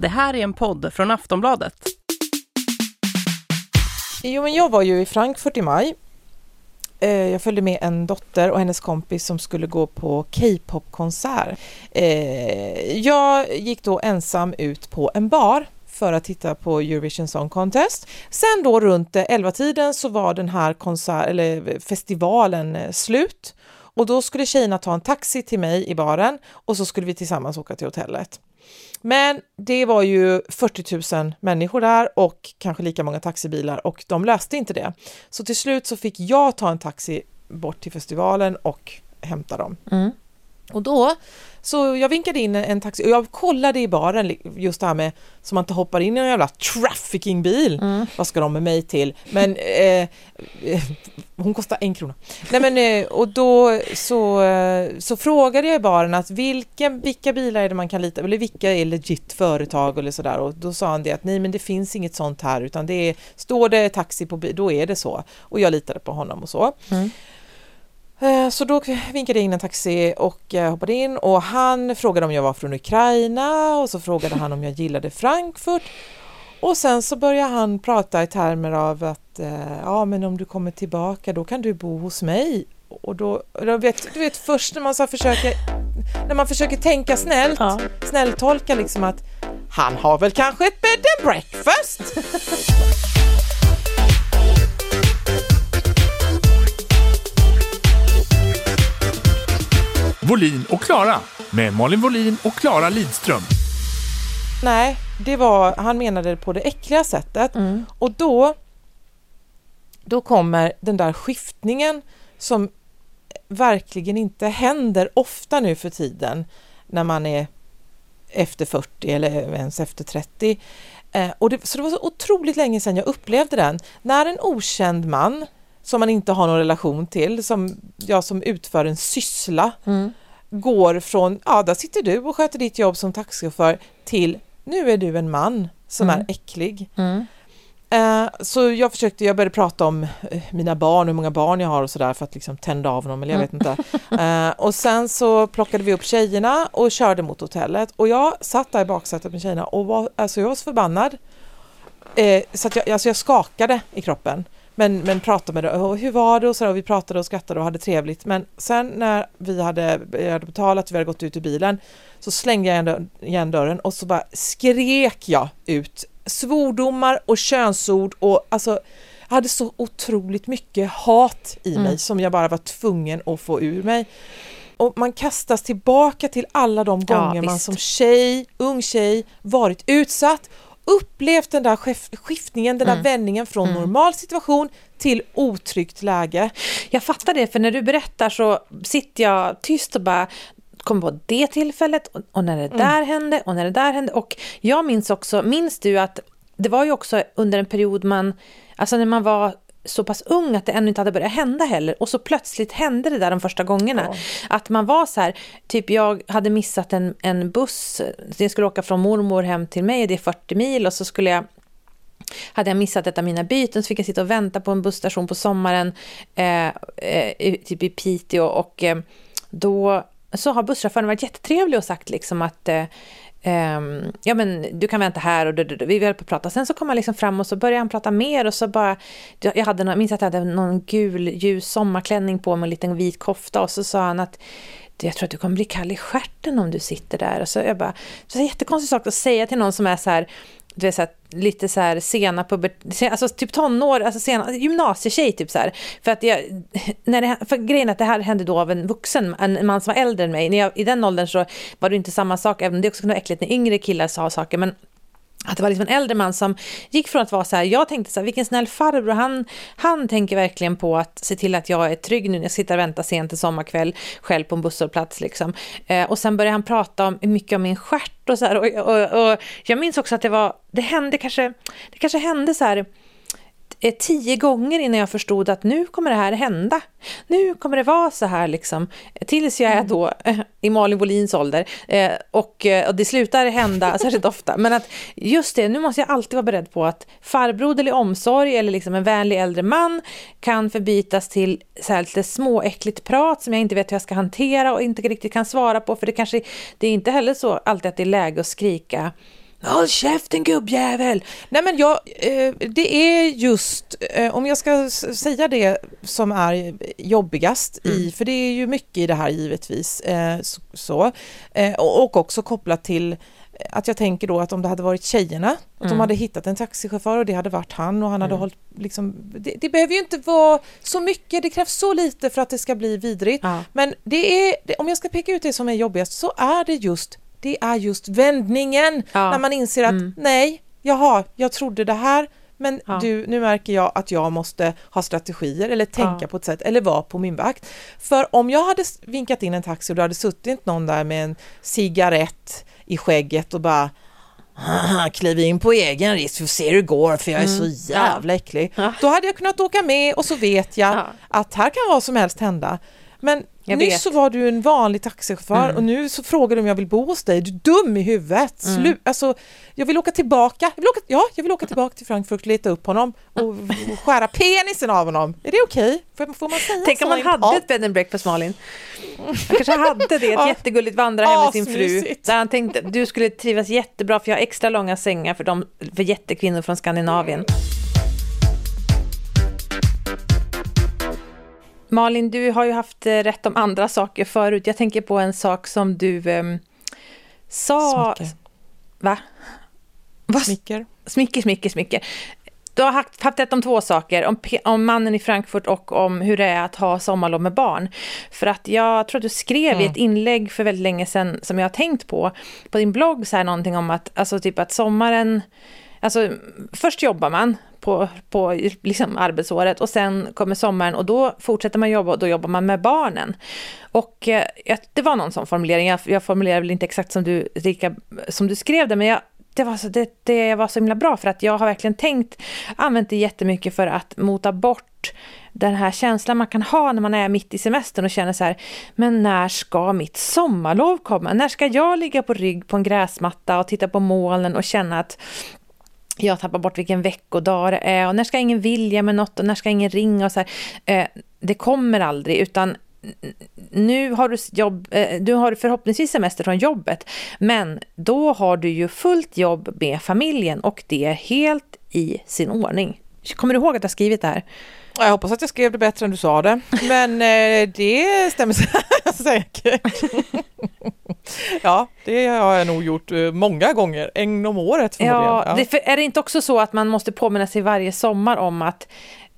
Det här är en podd från Aftonbladet. Jo, men jag var ju i Frankfurt i maj. Eh, jag följde med en dotter och hennes kompis som skulle gå på K-pop-konsert. Eh, jag gick då ensam ut på en bar för att titta på Eurovision Song Contest. Sen då runt 11-tiden så var den här konsert, eller festivalen eh, slut och då skulle tjejerna ta en taxi till mig i baren och så skulle vi tillsammans åka till hotellet. Men det var ju 40 000 människor där och kanske lika många taxibilar och de löste inte det. Så till slut så fick jag ta en taxi bort till festivalen och hämta dem. Mm. Och då, så jag vinkade in en, taxi och jag kollade i baren just det här med så man inte hoppar in i en jävla traffickingbil. Mm. Vad ska de med mig till? Men eh, hon kostar en krona. Nej men eh, och då så, eh, så frågade jag i baren att vilken, vilka bilar är det man kan lita eller vilka är legit företag eller sådär och då sa han det att nej men det finns inget sånt här utan det är, står det taxi på bil, då är det så. Och jag litade på honom och så. Mm. Eh, Så då vinkade jag in en taxi och hoppade in och han frågade om jag var från Ukraina och så frågade han om jag gillade Frankfurt. Och sen så började han prata i termer av att eh, ja men om du kommer tillbaka då kan du bo hos mig. Och då, då vet, du vet först när man så försöker, när man försöker tänka snällt, Ja. snälltolka liksom att han har väl kanske ett bed and breakfast. Volin och Klara med Malin Volin och Klara Lidström. Nej, det var, han menade det på det äckliga sättet. Mm. Och då, då kommer den där skiftningen som verkligen inte händer ofta nu för tiden när man är efter 40 eller ens efter 30. Eh, och det, så det var så otroligt länge sedan jag upplevde den. När en okänd man som man inte har någon relation till, som jag som utför en syssla, Mm. går från, ja där sitter du och sköter ditt jobb som taxichaufför till, nu är du en man som Mm. är äcklig. Mm. Eh, så jag försökte, jag började prata om eh, mina barn, hur många barn jag har och sådär för att liksom tända av dem, eller jag vet inte. Eh, och sen så plockade vi upp tjejerna och körde mot hotellet och jag satt där i baksätet med tjejerna och var, alltså jag var så förbannad. Eh, så att jag, alltså jag skakade i kroppen. Men, men pratade med dem, hur var det och så där, och vi pratade och skrattade och hade trevligt. Men sen när vi hade, jag hade betalat, vi hade gått ut ur bilen, så slängde jag igen dörren- igen dörren och så bara skrek jag ut svordomar och könsord och alltså jag hade så otroligt mycket hat i mig Mm. som jag bara var tvungen att få ur mig. Och man kastas tillbaka till alla de Ja, gånger man visst. som tjej, ung tjej, varit utsatt, upplevt den där skif- skiftningen, den där Mm. vändningen från Mm. normal situation till otryggt läge. Jag fattar det, för när du berättar så sitter jag tyst och bara kommer på det tillfället och, när det Mm. där hände och när det där hände. Och jag minns också, minns du att det var ju också under en period man, alltså när man var så pass ung att det ännu inte hade börjat hända heller och så plötsligt hände det där de första gångerna. Ja. Att man var så här, typ jag hade missat en, en buss, jag skulle åka från mormor hem till mig, det är 40 mil och så skulle jag hade jag missat ett av mina byten så fick jag sitta och vänta på en busstation på sommaren, eh, eh, typ i Piteå och eh, då så har busschauffören varit jättetrevlig och sagt liksom att eh, ehm, ja men du kan vänta här och du, du, du. vi höll på att prata. Sen så kom han liksom fram och så började han prata mer och så bara, jag hade någon, minns att jag hade någon gul ljus sommarklänning på mig och en liten vit kofta och så sa han att jag tror att du kommer bli kall i stjärten om du sitter där. Och så jag bara, så är en jättekonstig sak att säga till någon som är så här, du vet, så här, lite så här sena pubert, alltså typ tonår, alltså sena, gymnasietjej typ så här. För att jag, när det, för grejen är att det här hände då av en vuxen, en man som var äldre än mig. När jag, I den åldern så var det inte samma sak, även om det också kunde vara äckligt när yngre killar sa saker. Men att det var liksom en äldre man som gick från att vara så här, jag tänkte så här, vilken snäll farbror, han, han tänker verkligen på att se till att jag är trygg nu när jag sitter och väntar sent en sommarkväll själv på en busshållplats liksom. Eh, och sen började han prata om, mycket om min stjärt och så här, och, och, och jag minns också att det var, det hände kanske, det kanske hände så här, eh, tio gånger innan jag förstod att nu kommer det här hända. Nu kommer det vara så här liksom. Tills jag är då eh, i Malin Wohlins ålder. Eh, och, och det slutar hända särskilt ofta. Men att just det, nu måste jag alltid vara beredd på att farbroderlig omsorg eller liksom en vänlig äldre man kan förbytas till så här lite småäckligt prat som jag inte vet hur jag ska hantera och inte riktigt kan svara på. För det kanske, det är inte heller så alltid att det är läge att skrika Håll käften gubbjävel! Nej men jag, eh, det är just, eh, om jag ska säga det som är jobbigast i, för det är ju mycket i det här givetvis, eh, så, eh, och, också kopplat till att jag tänker då att om det hade varit tjejerna, att de hade hittat en taxichaufför och det hade varit han och han hade hållit liksom, det, det behöver ju inte vara så mycket, det krävs så lite för att det ska bli vidrigt. Ja. Men det är, om jag ska peka ut det som är jobbigast så är det just, det är just vändningen Ja. när man inser att Mm. nej, jaha, jag trodde det här, men Ja. du, nu märker jag att jag måste ha strategier eller tänka Ja. på ett sätt eller vara på min vakt. För om jag hade vinkat in en taxi och det hade suttit någon där med en cigarett i skägget och bara "Haha, kliv in på egen risk, vi får se hur det går för jag är så jävla äcklig. Mm. Ja. Då hade jag kunnat åka med och så vet jag Ja. att här kan vad som helst hända. Men Jag nyss vet. så var du en vanlig taxichaufför Mm. och nu så frågar du om jag vill bo hos dig. Du är dum i huvudet. Mm. Slu alltså, jag vill åka tillbaka. Jag vill åka, ja, jag vill åka tillbaka till Frankfurt leta upp honom och, och skära penisen av honom. Är det okej? Får, får man säga Tänk så? om man hade ett bed and breakfast Malin. Han kanske hade det, ett Ja. jättegulligt vandrarhem med sin fru. Där han tänkte du skulle trivas jättebra för jag har extra långa sängar för, de, för jättekvinnor från Skandinavien. Malin, du har ju haft eh, rätt om andra saker förut. Jag tänker på en sak som du ehm, sa... Smycke. Va? Vad Smicker. Smycke, smycke, smycke. Du har haft, haft rätt om två saker, om, om mannen i Frankfurt och om hur det är att ha sommarlov med barn. För att jag tror att du skrev i ett inlägg för väldigt länge sedan som jag har tänkt på, på din blogg så här någonting om att, alltså typ att sommaren, alltså först jobbar man på, på liksom arbetsåret och sen kommer sommaren och då fortsätter man jobba och då jobbar man med barnen. Och eh, det var någon sån formulering, jag, jag formulerade väl inte exakt som du, Rika, som du skrev det, men jag, det var, så, det, det var så himla bra för att jag har verkligen tänkt, använt det jättemycket för att mota bort den här känslan man kan ha när man är mitt i semestern och känner så här, men när ska mitt sommarlov komma? När ska jag ligga på rygg på en gräsmatta och titta på molnen och känna att jag tappar bort vilken veckodag det är och när ska ingen vilja med något och när ska ingen ringa och så här. Eh, det kommer aldrig utan nu har du jobb, eh, du har förhoppningsvis semester från jobbet men då har du ju fullt jobb med familjen och det är helt i sin ordning. Kommer du ihåg att jag skrivit det här? Jag hoppas att jag skrev det bättre än du sa det, men eh, det stämmer säkert. ja, det har jag nog gjort eh, många gånger, en om året förmodligen. Ja, det, för, är det inte också så att man måste påminna sig varje sommar om att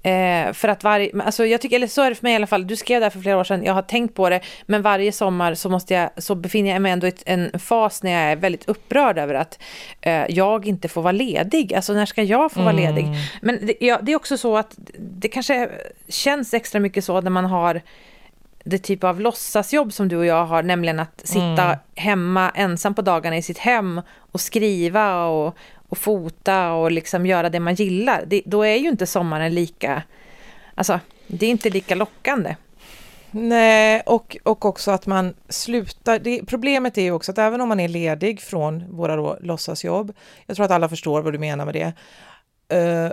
Eh, för att varje, alltså jag tycker, eller så är det för mig i alla fall, du skrev det här för flera år sedan, jag har tänkt på det, men varje sommar så, måste jag, så befinner jag mig ändå i en fas när jag är väldigt upprörd över att eh, jag inte får vara ledig. Alltså när ska jag få vara ledig? Men det, ja, det är också så att det kanske känns extra mycket så när man har det typ av låtsasjobb som du och jag har, nämligen att sitta hemma ensam på dagarna i sitt hem och skriva och, och fota och liksom göra det man gillar. Det, då är ju inte sommaren lika, alltså det är inte lika lockande. Nej, och, och också att man slutar. Det, problemet är ju också att även om man är ledig från våra då, låtsasjobb, jag tror att alla förstår vad du menar med det, eh,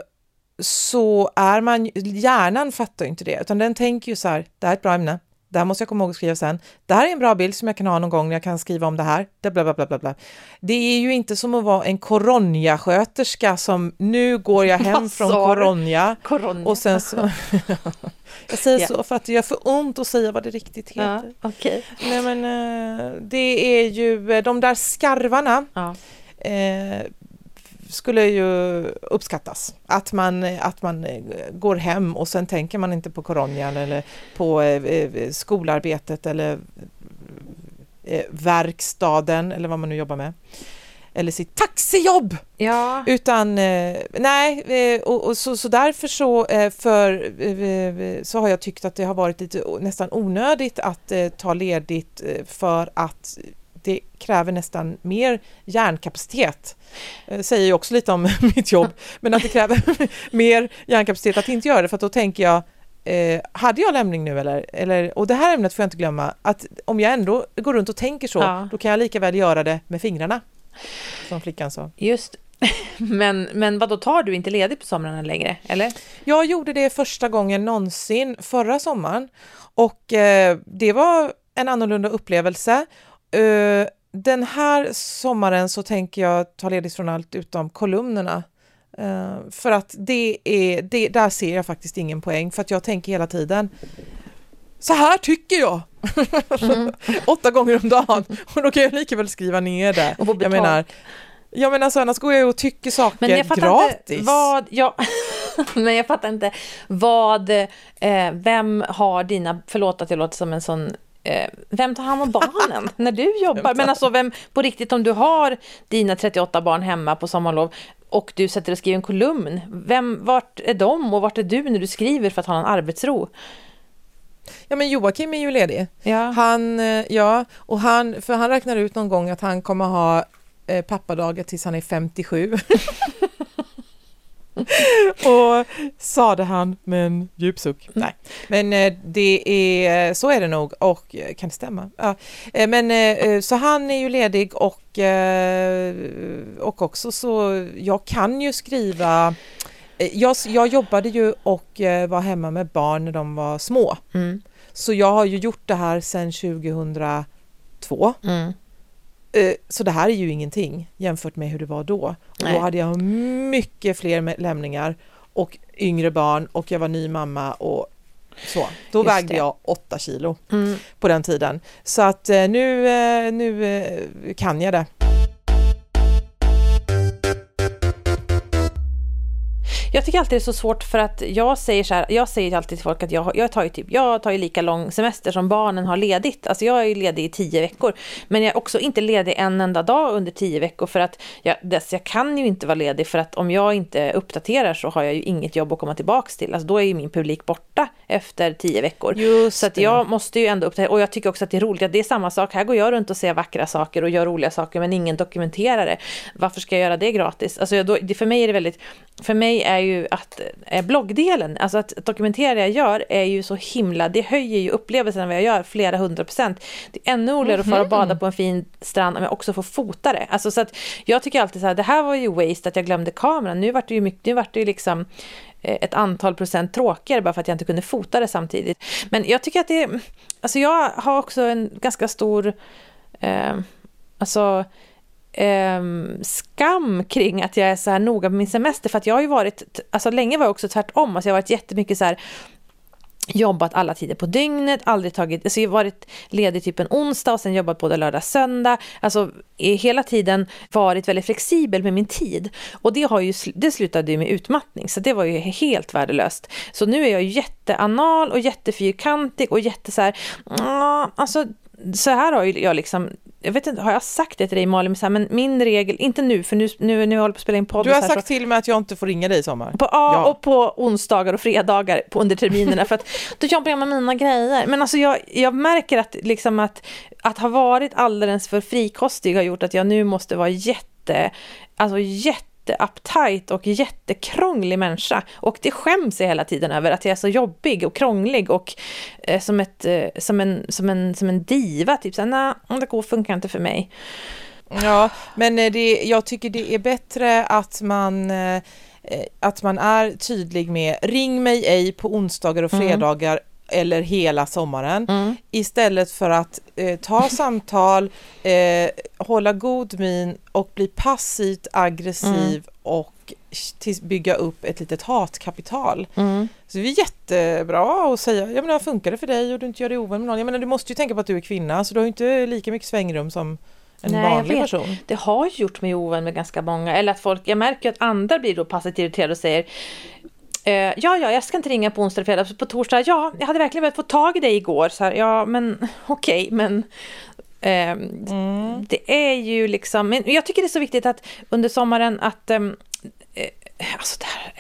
så är man, hjärnan fattar inte det, utan den tänker ju så här, det här är ett bra ämne, det här måste jag komma ihåg att skriva sen. Det här är en bra bild som jag kan ha någon gång när jag kan skriva om det här. Det, bla, bla, bla, bla, det är ju inte som att vara en koronjasköterska som nu går jag hem från? Koronja och sen så... jag säger Ja. så för att det gör för ont att säga vad det riktigt ja, heter. okej. Nej men eh, det är ju eh, de där skarvarna Ja. eh, skulle ju uppskattas. Att man, att man går hem och sen tänker man inte på Koronjan eller på eh, eh, skolarbetet eller eh, verkstaden eller vad man nu jobbar med. Eller sitt taxijobb! ja. Utan nej, och, och så, så därför så, för, så har jag tyckt att det har varit lite nästan onödigt att ta ledigt för att det kräver nästan mer hjärnkapacitet. Eh, säger ju också lite om mitt jobb, men att det kräver mer hjärnkapacitet att inte göra det för att då tänker jag Eh, hade jag lämning nu eller, eller? Och det här ämnet får jag inte glömma, att om jag ändå går runt och tänker så, Ja. då kan jag lika väl göra det med fingrarna. Som flickan sa. Just men, men vad då tar du inte ledigt på somrarna längre, eller? Jag gjorde det första gången någonsin förra sommaren och eh, det var en annorlunda upplevelse. Eh, den här sommaren så tänker jag ta ledigt från allt utom kolumnerna. Eh, för att det är, det, där ser jag faktiskt ingen poäng för att jag tänker hela tiden så här tycker jag! Mm. Åtta gånger om dagen och då kan jag lika väl skriva ner det. Och Jag menar, ja men alltså annars går jag och tycker saker Men jag gratis. vad, ja, men jag fattar inte vad, eh, vem har dina, förlåt att jag låter som en sån vem tar hand om barnen när du jobbar? Men alltså vem, på riktigt om du har dina 38 barn hemma på sommarlov och du sätter och skriver en kolumn, vem, vart är de och vart är du när du skriver för att ha någon arbetsro? Ja men Joakim är ju ledig. Ja. Han, eh, ja, och han, för han räknar ut någon gång att han kommer ha eh, pappadagar tills han är 57. och sade han med en djup suck. Nej, men eh, det är, så är det nog och eh, kan det stämma? Ja. Eh, Men eh, så han är ju ledig och, eh, och också så, jag kan ju skriva eh, jag, jag jobbade ju och eh, var hemma med barn när de var små. Mm. Så jag har ju gjort det här sedan 2002. Mm. Eh, Så det här är ju ingenting jämfört med hur det var då. Och då hade jag mycket fler lämningar och yngre barn och jag var ny mamma och så. Då Just vägde det. jag åtta kilo Mm. på den tiden. Så att eh, nu, eh, nu kan jag det. Jag tycker alltid det är så svårt för att jag säger så här, jag säger alltid till folk att jag, jag tar ju typ, jag tar ju lika lång semester som barnen har ledigt. Alltså jag är ju ledig i tio veckor. Men jag är också inte ledig en enda dag under tio veckor för att jag, dess, jag kan ju inte vara ledig för att om jag inte uppdaterar så har jag ju inget jobb att komma tillbaks till. Alltså då är ju min publik borta efter tio veckor. Just så att det. jag måste ju ändå uppdatera och jag tycker också att det är roligt att det är samma sak. Här går jag runt och ser vackra saker och gör roliga saker men ingen dokumenterar det. Varför ska jag göra det gratis? Alltså jag, då, det, för mig är det väldigt, för mig är ju att eh, bloggdelen, alltså att dokumentera det jag gör är ju så himla, det höjer ju upplevelsen av vad jag gör flera hundra procent. Det är ännu roligare att fara och bada på en fin strand om jag också får fota det. Alltså så att jag tycker alltid så här, det här var ju waste att jag glömde kameran. Nu vart det ju mycket, nu vart det ju liksom Eh, ett antal procent tråkigare bara för att jag inte kunde fota det samtidigt. Men jag tycker att det, alltså jag har också en ganska stor, eh, alltså eh, skam kring att jag är så här noga med min semester. För att jag har ju varit, alltså länge var jag också tvärtom. Alltså jag har varit jättemycket så här jobbat alla tider på dygnet, aldrig tagit, alltså jag har varit ledig typ en onsdag och sen jobbat både lördag och söndag. Alltså hela tiden varit väldigt flexibel med min tid. Och det, har ju, det slutade ju med utmattning, så det var ju helt värdelöst. Så nu är jag jätteanal och jättefyrkantig och jätte så här, alltså så här har ju jag liksom, jag vet inte, har jag sagt det till dig Malin, men, så här, men min regel, inte nu för nu, nu, nu håller jag på att spela in podd Du har sagt så, till mig att jag inte får ringa dig i sommar. på, ja, Ja. och på onsdagar och fredagar på, under terminerna för att då jobbar jag med mina grejer. Men alltså jag, jag märker att, liksom att, att ha varit alldeles för frikostig har gjort att jag nu måste vara jätte, alltså jätte uptight och jättekrånglig människa. Och det skäms jag hela tiden över, att jag är så jobbig och krånglig och eh, som, ett, eh, som, en, som, en, som en diva. Typ såhär, nej, det går, funkar inte för mig. Ja, men eh, det, jag tycker det är bättre att man, eh, eh, att man är tydlig med ring mig ej på onsdagar och Mm. Eller hela sommaren Mm. istället för att eh, ta samtal, eh, hålla god min och bli passivt aggressiv Mm. och bygga upp ett litet hatkapital. Mm. Så det är jättebra att säga, ja men funkar det för dig och du inte gör dig ovän med någon? Jag menar du måste ju tänka på att du är kvinna så du har ju inte lika mycket svängrum som en Nej, jag vanlig person. Det har ju gjort mig ovän med ganska många. Eller att folk, jag märker att andra blir då passivt irriterade och säger eh, Ja, ja, jag ska inte ringa på onsdag fredag. På torsdag, ja, jag hade verkligen velat få tag i dig igår. Så här, ja, men okej, men ehm, Mm. det är ju liksom, men jag tycker det är så viktigt att under sommaren att ehm, eh, Alltså det här,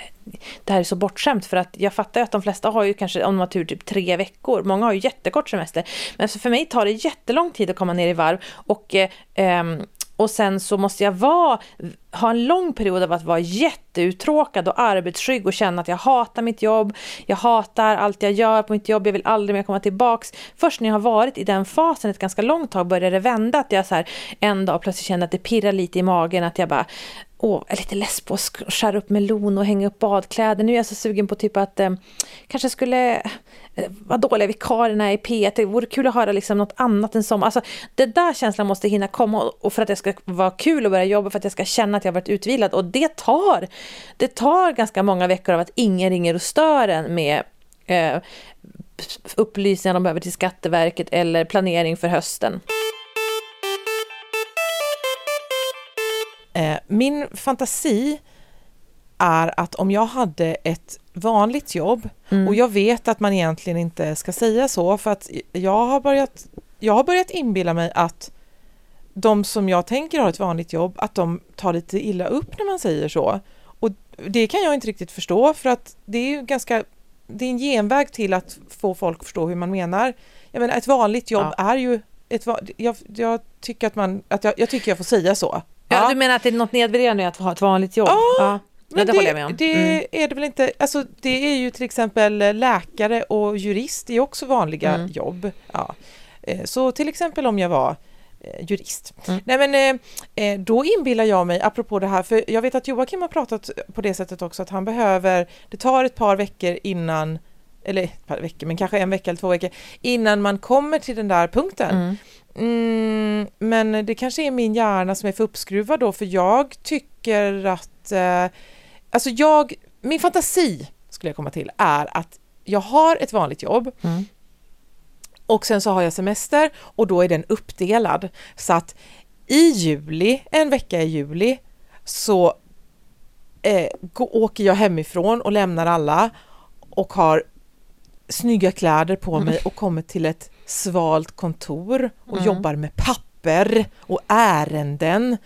det här är så bortskämt för att jag fattar ju att de flesta har ju kanske om de har tur typ tre veckor. Många har ju jättekort semester. Men för mig tar det jättelång tid att komma ner i varv och, eh, ehm, och sen så måste jag vara ha en lång period av att vara jätteuttråkad och arbetsskygg och känna att jag hatar mitt jobb, jag hatar allt jag gör på mitt jobb, jag vill aldrig mer komma tillbaks. Först när jag har varit i den fasen ett ganska långt tag börjar det vända, att jag så här en dag plötsligt känner att det pirrar lite i magen, att jag bara åh, jag är lite less på att skära upp melon och hänga upp badkläder. Nu är jag så sugen på typ att eh, kanske skulle eh, vara dåliga vikarierna i P1. Det vore kul att höra liksom något annat än som. Alltså, det där känslan måste hinna komma och för att det ska vara kul att börja jobba, för att jag ska känna att jag varit utvilad. Och det tar, det tar ganska många veckor av att ingen ringer och stör en med eh, upplysningar de behöver till Skatteverket eller planering för hösten. Eh, min fantasi är att om jag hade ett vanligt jobb Mm. och jag vet att man egentligen inte ska säga så för att jag har börjat, jag har börjat inbilla mig att de som jag tänker har ett vanligt jobb, att de tar lite illa upp när man säger så. Och det kan jag inte riktigt förstå för att det är ju ganska, det är en genväg till att få folk att förstå hur man menar. Jag menar ett vanligt jobb är ju ett, jag, jag tycker att man, att jag, jag tycker jag får säga så. Ja, du menar att det är något nedvärderande att ha ett vanligt jobb? Ja, ja. Men det, håller jag med om. Det Mm. är det väl inte, alltså det är ju till exempel läkare och jurist, det är också vanliga Mm. jobb. Ja. Eh, Så till exempel om jag var eh, jurist. Mm. Nej men eh, eh, då inbillar jag mig, apropå det här, för jag vet att Joakim har pratat på det sättet också, att han behöver, det tar ett par veckor innan, eller ett par veckor, men kanske en vecka eller två veckor, innan man kommer till den där punkten. Mm. Mm, men det kanske är min hjärna som är för uppskruvad då, för jag tycker att... Eh, alltså jag... Min fantasi, skulle jag komma till, är att jag har ett vanligt jobb Mm. Och sen så har jag semester och då är den uppdelad. Så att i juli, en vecka i juli, så eh, gå, åker jag hemifrån och lämnar alla och har snygga kläder på mig och kommer till ett svalt kontor och Mm. jobbar med papper och ärenden.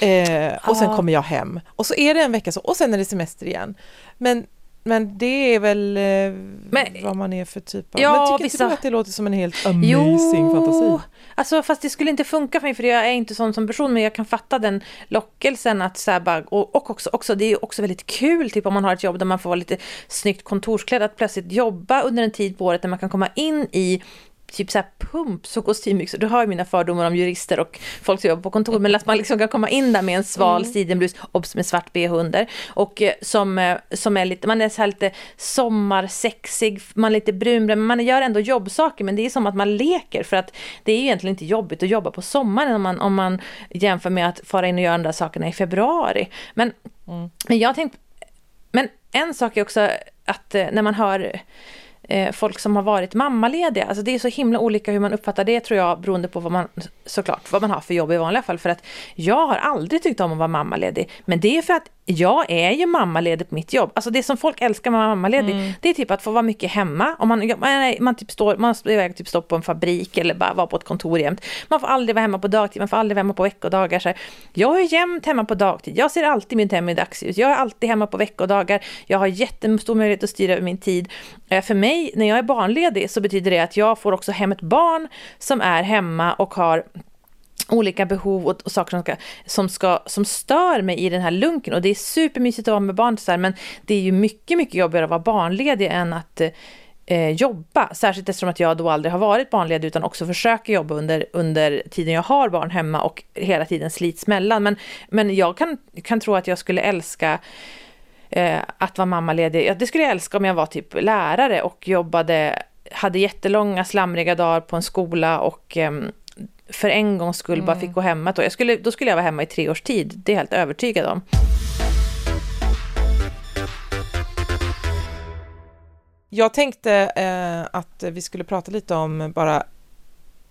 Eh, och sen Ja. kommer jag hem och så är det en vecka så och sen är det semester igen. Men, men det är väl eh, Men- vad man är för typ av... Ja, men tycker vissa- inte du att det låter som en helt amazing fantasi? alltså fast det skulle inte funka för mig för jag är inte sån som person men jag kan fatta den lockelsen att så här bara, och, och också, också, det är ju också väldigt kul typ om man har ett jobb där man får vara lite snyggt kontorsklädd att plötsligt jobba under en tid på året där man kan komma in i typ så här pumps och kostymbyxor. Du har ju mina fördomar om jurister och folk som jobbar på kontor, men att man liksom kan komma in där med en sval sidenblus, obs med svart bh under, och eh, som, eh, som är lite, man är så här lite sommarsexig, man är lite brun, men man gör ändå jobbsaker, men det är som att man leker, för att det är ju egentligen inte jobbigt att jobba på sommaren om man, om man jämför med att fara in och göra de där sakerna i februari. Men, men jag tänkte, men en sak är också att eh, när man hör eh, folk som har varit mammalediga. Alltså det är så himla olika hur man uppfattar det tror jag beroende på vad man såklart vad man har för jobb i vanliga fall. För att jag har aldrig tyckt om att vara mammaledig. Men det är för att jag är ju mammaledig på mitt jobb. Alltså det som folk älskar med mammaledig det är typ att få vara mycket hemma. Om man, man, man typ står, man är iväg typ står på en fabrik eller bara vara på ett kontor jämt. Man får aldrig vara hemma på dagtid, man får aldrig vara hemma på veckodagar. Så här. Jag är jämt hemma på dagtid. Jag ser alltid mitt hem i dagsljus. Jag är alltid hemma på veckodagar. Jag har jättestor möjlighet att styra över min tid. Eh, För mig, när jag är barnledig, så betyder det att jag får också hem ett barn som är hemma och har olika behov och, och saker som, ska, som, ska, som stör mig i den här lunken. Och det är supermysigt att vara med barn, så här, men det är ju mycket, mycket jobbigare att vara barnledig än att eh, jobba. Särskilt eftersom att jag då aldrig har varit barnledig utan också försöker jobba under, under tiden jag har barn hemma och hela tiden slits mellan. Men, men jag kan, kan tro att jag skulle älska eh, att vara mammaledig. Ja, det skulle jag älska om jag var typ lärare och jobbade, hade jättelånga slamriga dagar på en skola och eh, för en gångs skull bara fick gå hemma. Då, jag skulle, då skulle jag vara hemma i tre års tid, det är jag helt övertygad om. Jag tänkte eh, att vi skulle prata lite om bara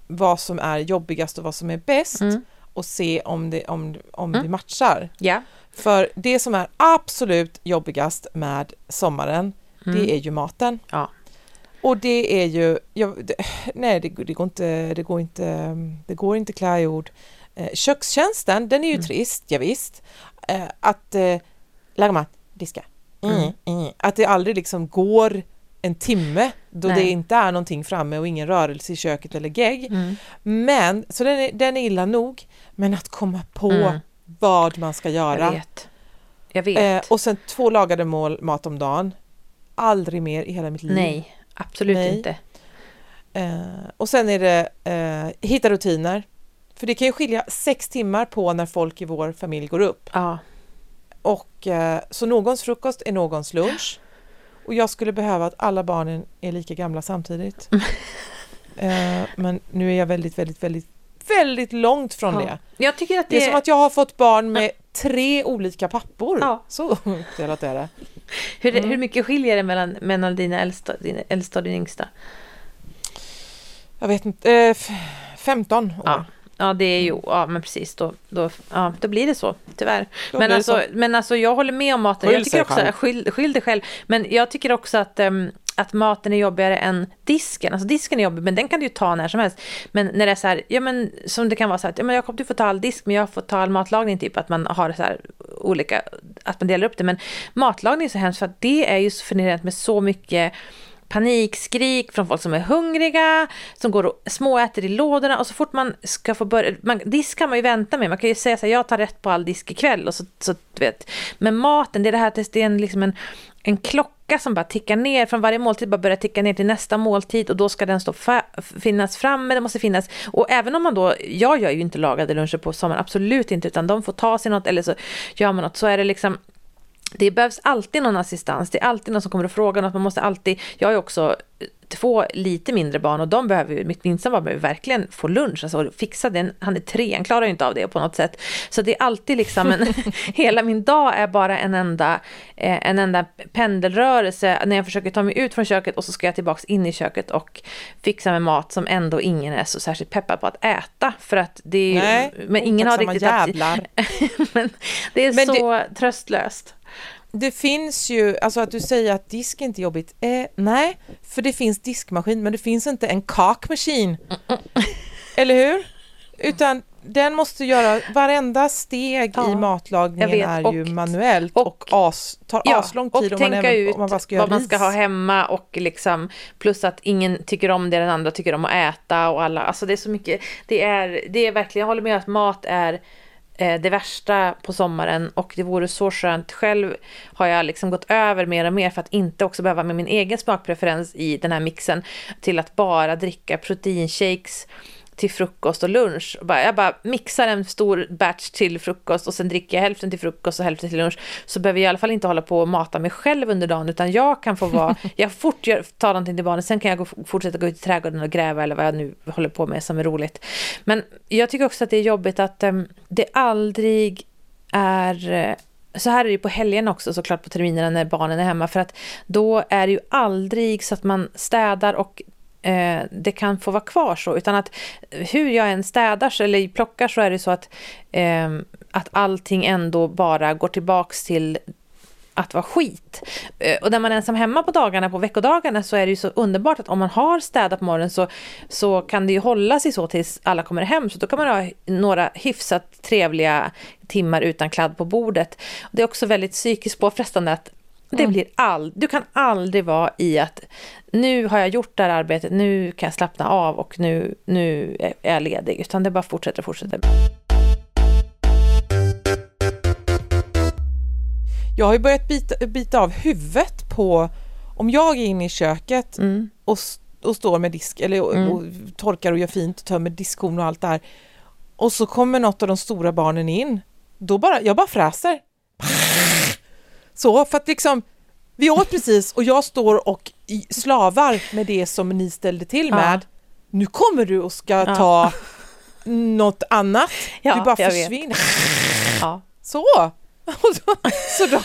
vad som är jobbigast och vad som är bäst Mm. och se om det, om, om Mm. det matchar. Ja. För det som är absolut jobbigast med sommaren, Mm. det är ju maten. Ja. Och det är ju, ja, det, nej det, det går inte, det går inte, det går inte klä i ord. Eh, kökstjänsten, den är ju Mm. trist, ja, visst. Eh, att eh, laga mat, diska. Mm, Mm. mm. Att det aldrig liksom går en timme då Nej. det inte är någonting framme och ingen rörelse i köket eller gegg. Mm. Men, så den är, den är illa nog, men att komma på Mm. vad man ska göra. Jag vet. Jag vet. Eh, och sen två lagade mål mat om dagen. Aldrig mer i hela mitt liv. Nej, absolut Nej. inte. Eh, och sen är det eh, hitta rutiner. För det kan ju skilja sex timmar på när folk i vår familj går upp. Ja. Och eh, så någons frukost är någons lunch. Och jag skulle behöva att alla barnen är lika gamla samtidigt. eh, men nu är jag väldigt, väldigt, väldigt, väldigt långt från Ja. det. Jag tycker att Det det, är som att jag har fått barn med tre olika pappor. Ja. Så uppdelat är det. Hur, Mm. hur mycket skiljer det mellan, mellan dina äldsta, din äldsta och din yngsta? Jag vet inte, eh, f- 15 år. Ja. Ja, det är ju, ja men precis, då, då, ja, då blir det så, tyvärr. Då Men alltså, så. men alltså, jag håller med om maten. Skyll jag tycker också, själv. skyll, skyll dig själv. Men jag tycker också att, ehm, att maten är jobbigare än disken. Alltså disken är jobbig, men den kan du ju ta när som helst. Men när det är så här, ja men som det kan vara så här, att, ja, men Jakob du får ta all disk, men jag får ta all matlagning, typ att man har så här olika, att man delar upp det. Men matlagning är så hemskt för att det är ju så förnedrande med så mycket panikskrik från folk som är hungriga, som går och småäter i lådorna och så fort man ska få börja, man, disk kan man ju vänta med, man kan ju säga så här, jag tar rätt på all disk ikväll och så, så du vet. Men maten, det är det här att det är en, liksom en, en klocka som bara tickar ner, från varje måltid bara börjar ticka ner till nästa måltid och då ska den stå finnas framme, det måste finnas, och även om man då, jag gör ju inte lagade luncher på sommaren, absolut inte, utan de får ta sig något eller så gör man något, så är det liksom det behövs alltid någon assistans, det är alltid någon som kommer och frågar något, man måste alltid, jag är också två lite mindre barn och de behöver ju, mitt minsta barn behöver verkligen få lunch, alltså fixa den, han är tre, han klarar ju inte av det på något sätt. Så det är alltid liksom, en, hela min dag är bara en enda, eh, en enda pendelrörelse när jag försöker ta mig ut från köket och så ska jag tillbaks in i köket och fixa med mat som ändå ingen är så särskilt peppad på att äta, för att det är Nej, men ingen har riktigt haft- jävlar. men det är Men så tröstlöst. Det finns ju, alltså att du säger att disk inte är jobbigt. Eh, nej, för det finns diskmaskin, men det finns inte en kakmaskin. Eller hur? Utan den måste göra, varenda steg Ja, i matlagningen är ju Och- manuellt och, och- as, tar aslång tid och om man, tänka ut om man bara ska göra vad man ska ha hemma och liksom plus att ingen tycker om det den andra tycker om att äta och alla, alltså det är så mycket, det är, det är verkligen, jag håller med att mat är Eh, det värsta på sommaren och det vore så skönt. Själv har jag liksom gått över mer och mer för att inte också behöva med min egen smakpreferens i den här mixen till att bara dricka proteinshakes till frukost och lunch. Och bara- Jag bara mixar en stor batch till frukost och sen dricker jag hälften till frukost och hälften till lunch. Så behöver jag i alla fall inte hålla på och mata mig själv under dagen utan jag kan få vara, jag fort gör, ta någonting till barnen, sen kan jag gå, fortsätta gå ut i trädgården och gräva eller vad jag nu håller på med som är roligt. Men jag tycker också att det är jobbigt att em, det aldrig är eh, så här är det ju på helgen också såklart på terminerna när barnen är hemma för att då är det ju aldrig så att man städar och eh, det kan få vara kvar så utan att hur jag än städar eller plockar så är det så att, eh, att allting ändå bara går tillbaks till att vara skit. Eh, och när man är ensam hemma på dagarna, på veckodagarna, så är det ju så underbart att om man har städat på morgonen så, så kan det ju hålla sig så tills alla kommer hem. Så då kan man ha några hyfsat trevliga timmar utan kladd på bordet. Det är också väldigt psykiskt påfrestande att det blir all, du kan aldrig vara i att nu har jag gjort det här arbetet, nu kan jag slappna av och nu, nu är jag ledig. Utan det bara fortsätter och fortsätter. Jag har ju börjat bita, bita av huvudet på, om jag är inne i köket Mm. och, och står med disk, eller och, och torkar och gör fint och tömmer diskhon och allt det här. Och så kommer något av de stora barnen in. Då bara, jag bara fräser. Så, för att liksom, vi åt precis och jag står och slavar med det som ni ställde till Ja. med. Nu kommer du och ska Ja. ta något annat. Ja, du bara försvinner. Ja. Så! Så då,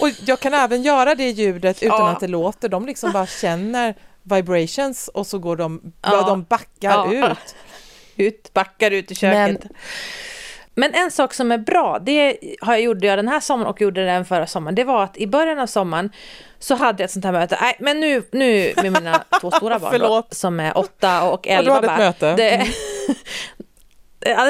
och jag kan även göra det ljudet utan Ja. att det låter. De liksom bara känner vibrations och så går de, Ja. ja. de backar Ja. ut. ut, backar ut i köket. Men, en sak som är bra, det har jag gjorde jag den här sommaren och gjorde den förra sommaren, det var att i början av sommaren så hade jag ett sånt här möte, nej men nu, nu med mina två stora barn då, som är åtta och Ja, du elva hade ett bara, möte. Det, du,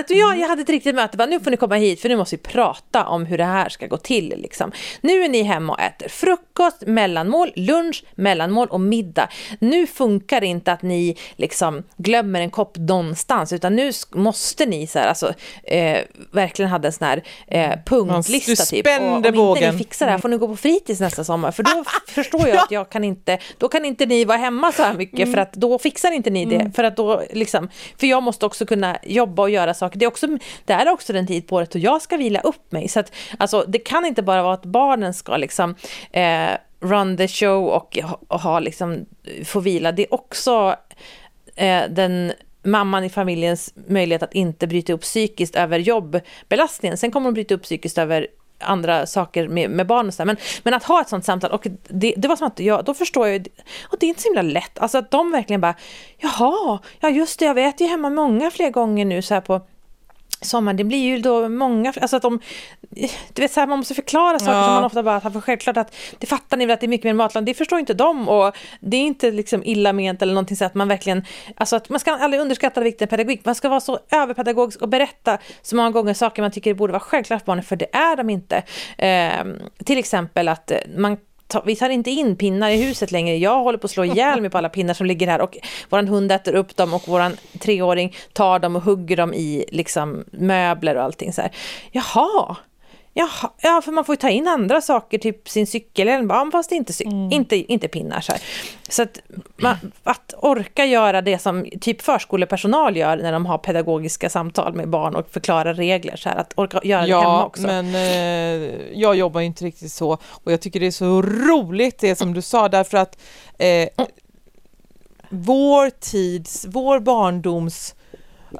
jag, jag hade ett riktigt möte, bara, nu får ni komma hit för nu måste vi prata om hur det här ska gå till. Liksom. Nu är ni hemma och äter frukost, mellanmål, lunch, mellanmål och middag. Nu funkar det inte att ni liksom glömmer en kopp någonstans utan nu måste ni så här, alltså, eh, verkligen hade en sån här eh, punktlista. Du Typ. Och om inte bågen. ni fixar det här får ni gå på fritids nästa sommar för då förstår jag att jag kan inte, då kan inte ni vara hemma så här mycket för att då fixar inte ni det. För att då liksom, för jag måste också kunna jobba och göra saker. Det är, också, det är också den tid på året då jag ska vila upp mig. Så att, alltså, det kan inte bara vara att barnen ska liksom eh, run the show och, och ha liksom, få vila. Det är också eh, den mamman i familjens möjlighet att inte bryta upp psykiskt över jobbbelastningen, Sen kommer hon bryta upp psykiskt över andra saker med, med barn och så men, men att ha ett sånt samtal, och det, det var som att jag, då förstår jag ju, och det är inte så himla lätt, alltså att de verkligen bara, jaha, ja just det, jag vet ju hemma många fler gånger nu så här på sommaren, det blir ju då många, alltså att de, du vet så här, man måste förklara saker Ja. som man ofta bara tar för självklart att det fattar ni väl att det är mycket mer matlagning, det förstår inte de och det är inte liksom illa ment eller någonting så att man verkligen, alltså att man ska aldrig underskatta vikten av pedagogik, man ska vara så överpedagogisk och berätta så många gånger saker man tycker borde vara självklart för barnen, för det är de inte. Ehm, till exempel att eh, man ta- vi tar inte in pinnar i huset längre. Jag håller på att slå ihjäl mig på alla pinnar som ligger här och vår hund äter upp dem och vår treåring tar dem och hugger dem i liksom möbler och allting så här. Jaha, Jaha, ja, för man får ju ta in andra saker, typ sin cykelhjälm, ja, fast inte, cy- inte, inte pinnar. Så, här. så att, man, att orka göra det som typ förskolepersonal gör när de har pedagogiska samtal med barn och förklarar regler, så här, att orka göra det hemma Ja, också. men eh, jag jobbar ju inte riktigt så och jag tycker det är så roligt det som du sa därför att eh, vår tids, vår barndoms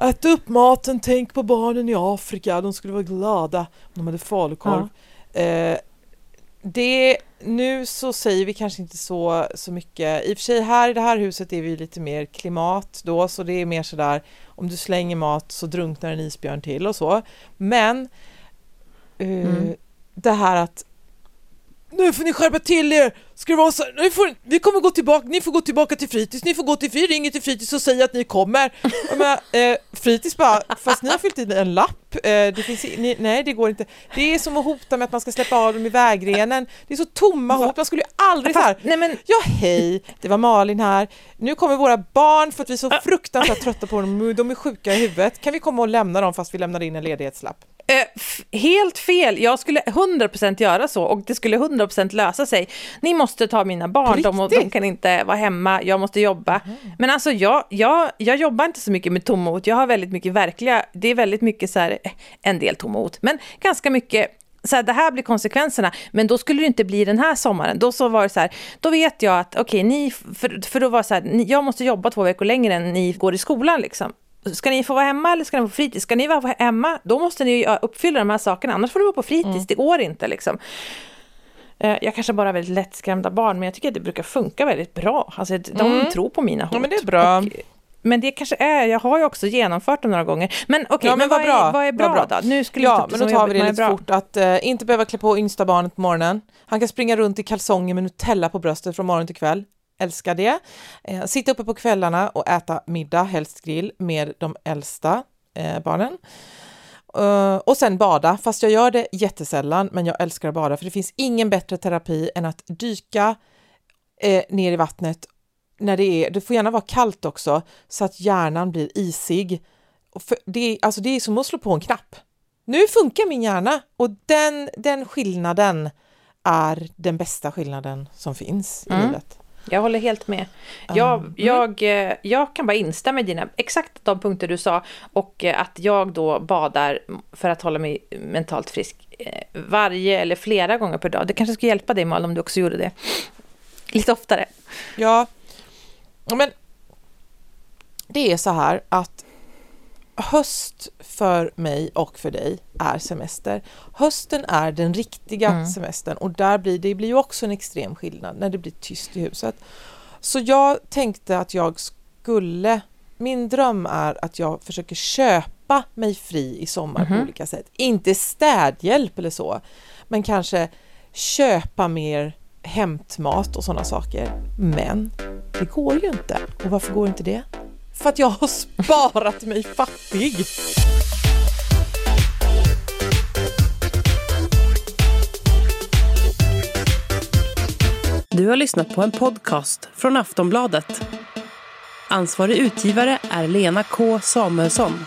Ät upp maten, tänk på barnen i Afrika, de skulle vara glada om de hade falukorv. Eh, det, nu så säger vi kanske inte så, så mycket. I och för sig här i det här huset är vi lite mer klimat då, så det är mer sådär om du slänger mat så drunknar en isbjörn till och så. Men eh, Mm. det här att nu får ni skärpa till er! Ska det vara så nu får, vi kommer gå tillbaka, ni får gå tillbaka till fritids, ni får gå till, vi ringer till fritids och säger att ni kommer. Menar, eh, fritids bara, fast ni har fyllt i en lapp, eh, det finns, ni, nej det går inte. Det är som att hota med att man ska släppa av dem i vägrenen. Det är så tomma hot, man skulle ju aldrig så här, nej men, Ja hej, det var Malin här. Nu kommer våra barn för att vi är så fruktansvärt trötta på dem, de är sjuka i huvudet. Kan vi komma och lämna dem fast vi lämnar in en ledighetslapp? Eh, helt fel. Jag skulle 100% göra så och det skulle 100% lösa sig. Ni måste ta mina barn, de, de kan inte vara hemma, jag måste jobba. Men alltså jag, jag, jag jobbar inte så mycket med tomma hot, jag har väldigt mycket verkliga, det är väldigt mycket så här, eh, en del tomma hot, men ganska mycket så här, det här blir konsekvenserna, men då skulle det inte bli den här sommaren. Då så var det så här, då vet jag att okej, ni, för, för då var det så här, ni, jag måste jobba två veckor längre än ni går i skolan liksom. Ska ni få vara hemma eller ska ni vara på fritids? Ska ni vara hemma, då måste ni uppfylla de här sakerna, annars får du vara på fritids, det går inte liksom. Eh, Jag kanske bara har väldigt lättskrämda barn, men jag tycker att det brukar funka väldigt bra. Alltså, de Mm. tror på mina hot. Ja men det är bra. Och, men det kanske är, jag har ju också genomfört dem några gånger. Men okej, Ja, men, vad vad, bra, är, vad är bra, vad bra. då? Nu skulle Ja, men då tar vi det lite fort att eh, inte behöva klä på yngsta barnet på morgonen. Han kan springa runt i kalsonger med Nutella på bröstet från morgon till kväll. Älskar det. Eh, sitta uppe på kvällarna och äta middag, helst grill, med de äldsta eh, barnen. Eh, och sen bada, fast jag gör det jättesällan, men jag älskar att bada för det finns ingen bättre terapi än att dyka eh, ner i vattnet när det är, det får gärna vara kallt också, så att hjärnan blir isig. För det, alltså det är som att slå på en knapp. Nu funkar min hjärna och den, den skillnaden är den bästa skillnaden som finns i Mm. livet. Jag håller helt med. Jag, Mm. jag, eh, jag kan bara instämma i dina, exakt de punkter du sa och eh, att jag då badar för att hålla mig mentalt frisk eh, varje eller flera gånger per dag. Det kanske skulle hjälpa dig Malin om du också gjorde det lite oftare. Ja, Ja, men det är så här att höst för mig och för dig är semester. Hösten är den riktiga Mm. semestern och där blir det blir ju också en extrem skillnad när det blir tyst i huset. Så jag tänkte att jag skulle, min dröm är att jag försöker köpa mig fri i sommar på Mhm. olika sätt. Inte städhjälp eller så, men kanske köpa mer hämtmat och sådana saker. Men det går ju inte. Och varför går inte det? för att jag har sparat mig fattig. Du har lyssnat på en podcast från Aftonbladet. Ansvarig utgivare är Lena K Samuelsson.